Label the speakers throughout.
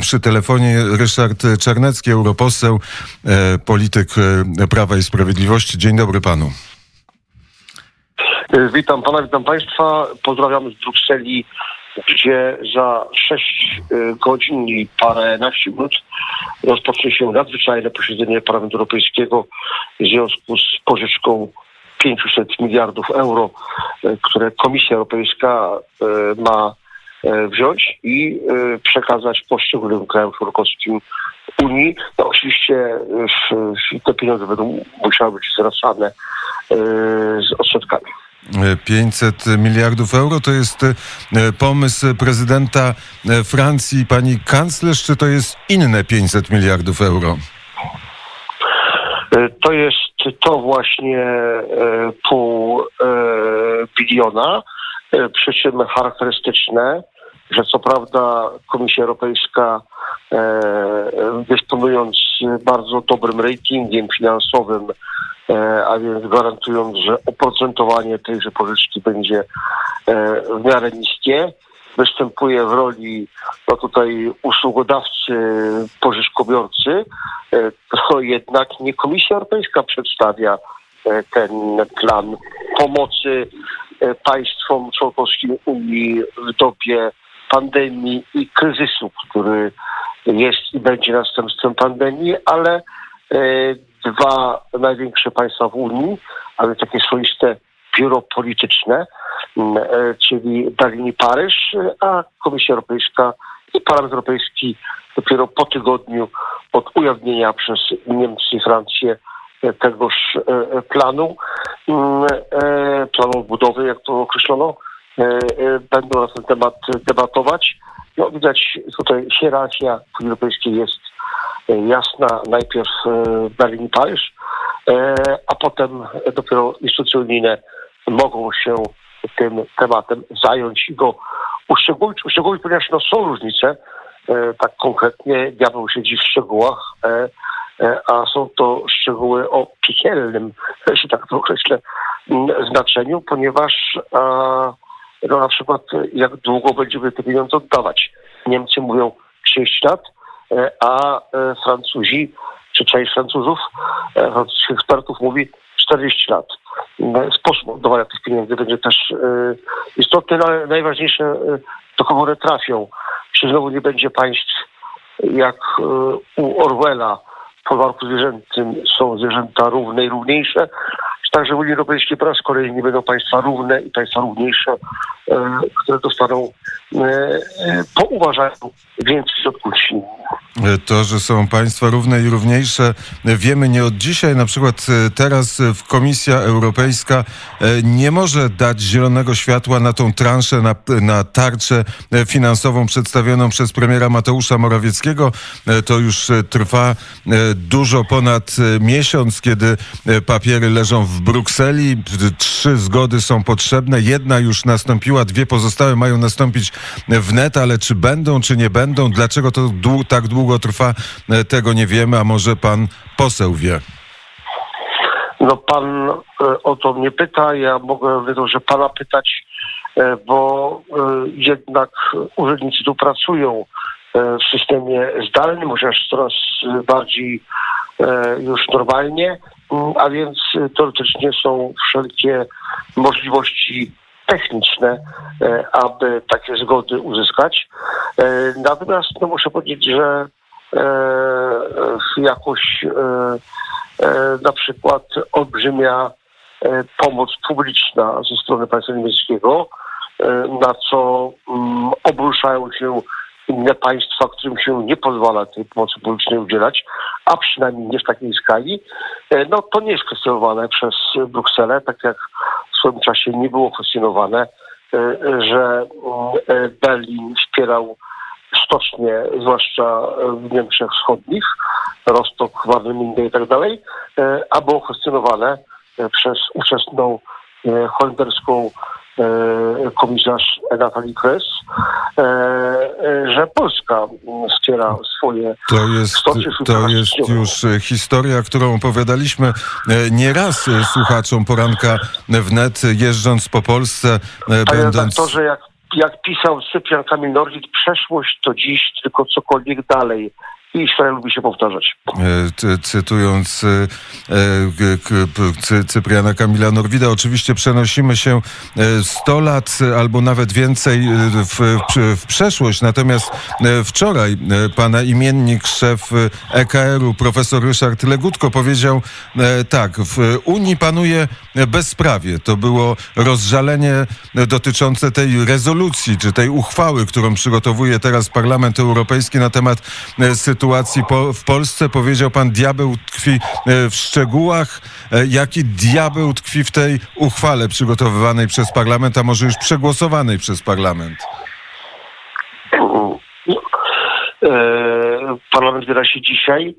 Speaker 1: Przy telefonie Ryszard Czarnecki, europoseł, e, polityk e, Prawa i Sprawiedliwości. Dzień dobry panu.
Speaker 2: E, witam pana, witam państwa. Pozdrawiam z Brukseli, gdzie za 6 godzin i paręnaście minut rozpocznie się nadzwyczajne posiedzenie Parlamentu Europejskiego w związku z pożyczką 500 miliardów euro, które Komisja Europejska ma E, wziąć i e, przekazać poszczególnym krajom członkowskim Unii. No oczywiście te pieniądze będą musiały być zwracane e, z odsetkami.
Speaker 1: 500 miliardów euro to jest pomysł prezydenta Francji, pani kanclerz, czy to jest inne 500 miliardów euro?
Speaker 2: To jest to właśnie pół biliona, przy czym charakterystyczne że co prawda Komisja Europejska e, dysponując bardzo dobrym ratingiem finansowym, e, a więc gwarantując, że oprocentowanie tejże pożyczki będzie e, w miarę niskie, występuje w roli no tutaj usługodawcy, pożyczkobiorcy, to jednak nie Komisja Europejska przedstawia ten plan pomocy państwom członkowskim Unii w dobie pandemii i kryzysu, który jest i będzie następstwem pandemii, ale e, dwa największe państwa w Unii, ale takie swoiste biuro polityczne, e, czyli Berlin i Paryż, a Komisja Europejska i Parlament Europejski dopiero po tygodniu od ujawnienia przez Niemcy i Francję tegoż planu, planu odbudowy, jak to określono, E, e, będą na ten temat debatować. No, widać tutaj hierarchia w Unii Europejskiej jest e, jasna. Najpierw Berlin i Paryż, a potem dopiero instytucje unijne mogą się tym tematem zająć i go uszczegółowić, uszczegółowić ponieważ no, są różnice. Tak konkretnie diabeł siedzi w szczegółach, a są to szczegóły o piekielnym, jeśli tak to określę, znaczeniu, ponieważ no na przykład jak długo będziemy te pieniądze oddawać. Niemcy mówią 30 lat, e, a e, Francuzi, czy część Francuzów, e, francuskich ekspertów mówi 40 lat. Sposób oddawania tych pieniędzy będzie też istotny, no ale najważniejsze, do kogo one trafią. Czy znowu nie będzie państw jak u Orwella, w folwarku zwierzęcym są zwierzęta równe i równiejsze, Także w Unii Europejskiej po raz kolejny będą państwa równe i państwa równiejsze, e, które dostaną, e, e, pouważają więcej środków
Speaker 1: To, że są państwa równe i równiejsze, wiemy nie od dzisiaj. Na przykład teraz Komisja Europejska nie może dać zielonego światła na tą transzę, na, na tarczę finansową przedstawioną przez premiera Mateusza Morawieckiego. To już trwa dużo ponad miesiąc, kiedy papiery leżą w Brukseli. Trzy zgody są potrzebne. Jedna już nastąpiła, dwie pozostałe mają nastąpić wnet, ale czy będą, czy nie będą? Dlaczego to dłu tak długo trwa? E, tego nie wiemy, a może pan poseł wie.
Speaker 2: No pan e, o to mnie pyta, ja mogę że pana pytać, e, bo jednak urzędnicy tu pracują w systemie zdalnym, chociaż coraz bardziej już normalnie. Mm, a więc y, teoretycznie są wszelkie możliwości techniczne, e, aby takie zgody uzyskać. E, natomiast no, muszę powiedzieć, że e, jakoś na przykład olbrzymia pomoc publiczna ze strony państwa niemieckiego, na co mm, obruszają się inne państwa, którym się nie pozwala tej pomocy publicznej udzielać, a przynajmniej nie w takiej skali, e, no to nie jest kwestionowane przez Brukselę, tak jak w swoim czasie nie było kwestionowane, e, że e, Berlin wspierał stocznie, zwłaszcza w Niemczech Wschodnich, Rostok, Warneminde i tak dalej, a było kwestionowane przez ówczesną holenderską komisarz Natalie Kress, e, e, że Polska wspiera swoje
Speaker 1: To jest, to jest już historia, którą opowiadaliśmy nieraz słuchaczom poranka wnet, jeżdżąc po Polsce,
Speaker 2: będąc... że jak jak pisał Cyprian Kamil Norwid, przeszłość to dziś, tylko cokolwiek dalej i Izrael lubi się powtarzać.
Speaker 1: E, cytując e, Cypriana Kamila Norwida, oczywiście przenosimy się 100 lat albo nawet więcej w, w przeszłość. Natomiast wczoraj pana imiennik, szef EKR-u, profesor Ryszard Legutko powiedział tak, w Unii panuje bezprawie. To było rozżalenie dotyczące tej rezolucji, czy tej uchwały, którą przygotowuje teraz Parlament Europejski na temat sytuacji sytuacji po, w Polsce. Powiedział pan, diabeł tkwi e, w szczegółach. E, jaki diabeł tkwi w tej uchwale przygotowywanej przez parlament, a może już przegłosowanej przez parlament?
Speaker 2: E, parlament wyda się dzisiaj,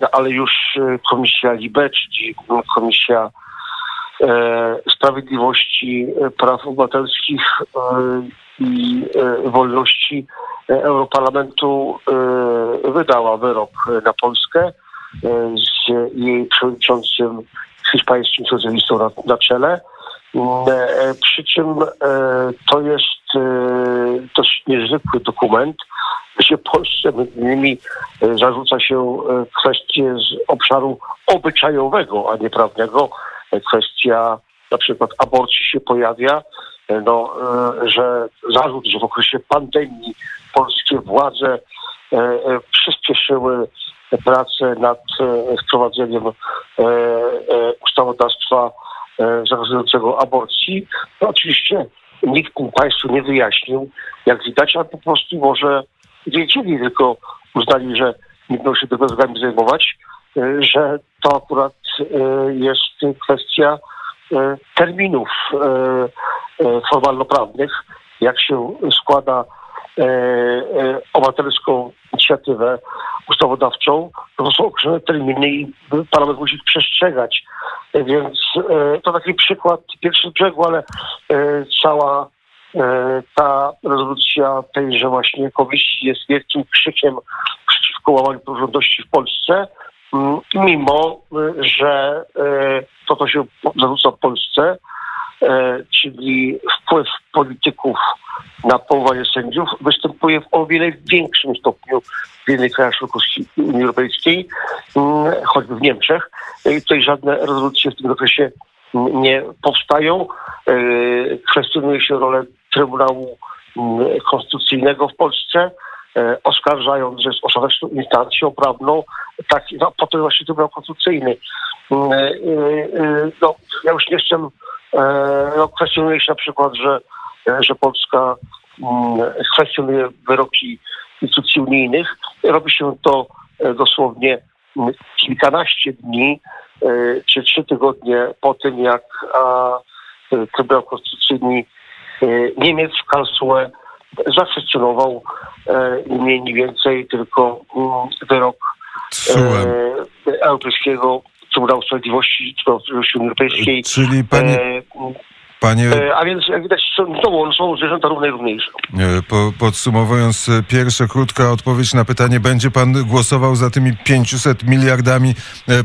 Speaker 2: no, ale już Komisja LIBE, czyli Komisja Sprawiedliwości, Praw Obywatelskich i Wolności Europarlamentu wydała wyrok na Polskę z jej przewodniczącym hiszpańskim socjalistą na, na czele. Przy czym to jest dość niezwykły dokument, gdzie Polsce między innymi zarzuca się kwestie z obszaru obyczajowego, a nie prawnego. Kwestia na przykład aborcji się pojawia, no, że zarzut, że w okresie pandemii polskie władze E, e, przyspieszyły pracę nad e, wprowadzeniem ustawodawstwa zakazującego aborcji. No oczywiście nikt Państwu nie wyjaśnił, jak widać, ale po prostu może wiedzieli, tylko uznali, że nie będą się tego zajmować, że to akurat jest kwestia terminów formalno-prawnych, jak się składa E, e, obywatelską inicjatywę ustawodawczą, to są określone terminy i parlament musi ich przestrzegać. E, więc to taki przykład pierwszy brzegu, ale cała ta rezolucja tejże właśnie komisji jest wielkim krzykiem przeciwko łamaniu praworządności w Polsce, mimo że to, co się zarzuca w Polsce, czyli wpływ polityków na powołanie sędziów występuje w o wiele większym stopniu w innych krajach Unii Europejskiej, mm, choćby w Niemczech. I tutaj żadne rezolucje w tym zakresie nie powstają. E, kwestionuje się rolę Trybunału mm, Konstytucyjnego w Polsce, e, oskarżając, że jest ostateczną instancją prawną, tak, no, potem właśnie Trybunał Konstytucyjny. Mm, e, no, ja już nie chcę, no, kwestionuje się na przykład, że że Polska mm, kwestionuje wyroki instytucji unijnych. Robi się to e, dosłownie mm, kilkanaście dni e, czy trzy tygodnie po tym, jak e, Trybunał Konstytucyjny Niemiec w Karlsruhe zakwestionował nie mniej więcej tylko mm, wyrok Europejskiego Trybunału Sprawiedliwości, Sprawiedliwości Unii Europejskiej.
Speaker 1: Czyli panie,
Speaker 2: Panie... E, a więc jak widać są, są zwierzęta równe i równiejsze.
Speaker 1: E, po, podsumowując e, pierwsze krótka odpowiedź na pytanie, będzie pan głosował za tymi 500 miliardami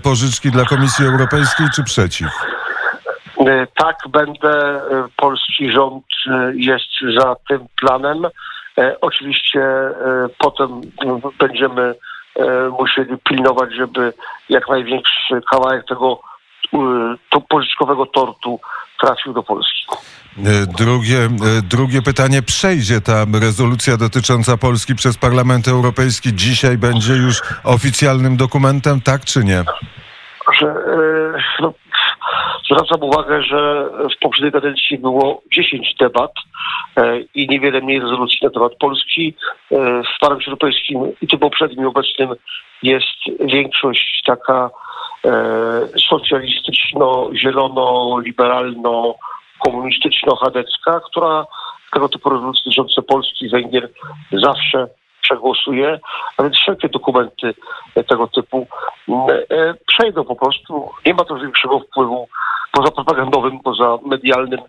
Speaker 1: pożyczki dla Komisji Europejskiej czy przeciw?
Speaker 2: Tak, będę. Polski rząd jest za tym planem. Oczywiście potem będziemy musieli pilnować, żeby jak największy kawałek tego to pożyczkowego tortu trafił do Polski.
Speaker 1: E, drugie, e, drugie pytanie. Przejdzie ta rezolucja dotycząca Polski przez Parlament Europejski. Dzisiaj będzie już oficjalnym dokumentem, tak czy nie?
Speaker 2: Że, e, no, zwracam uwagę, że w poprzedniej kadencji było 10 debat i niewiele mniej rezolucji na temat Polski. W Parlamencie Europejskim i tym poprzednim i obecnym jest większość taka socjalistyczno-zielono-liberalno komunistyczno-chadecka, która tego typu rezolucje dotyczące Polski i Węgier zawsze przegłosuje, a więc wszelkie dokumenty tego typu mm, e, przejdą po prostu. Nie ma to większego wpływu poza propagandowym, poza medialnym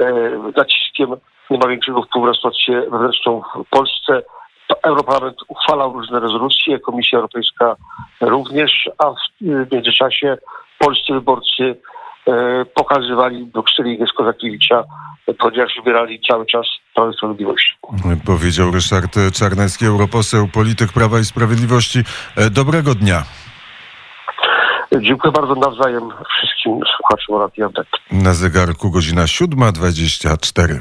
Speaker 2: e, naciskiem, nie ma większego wpływu na sytuację wewnętrzną w Polsce. Europarlament uchwalał różne rezolucje, Komisja Europejska również, a w międzyczasie polscy wyborcy e, pokazywali Brukseli i Kozakiewicza, ponieważ wybierali cały czas Prawa i Sprawiedliwości.
Speaker 1: Powiedział Ryszard Czarnecki, europoseł, polityk Prawa i Sprawiedliwości. E, Dobrego dnia.
Speaker 2: Dziękuję bardzo nawzajem wszystkim słuchaczom Radia Wnet.
Speaker 1: Na zegarku godzina 7.24.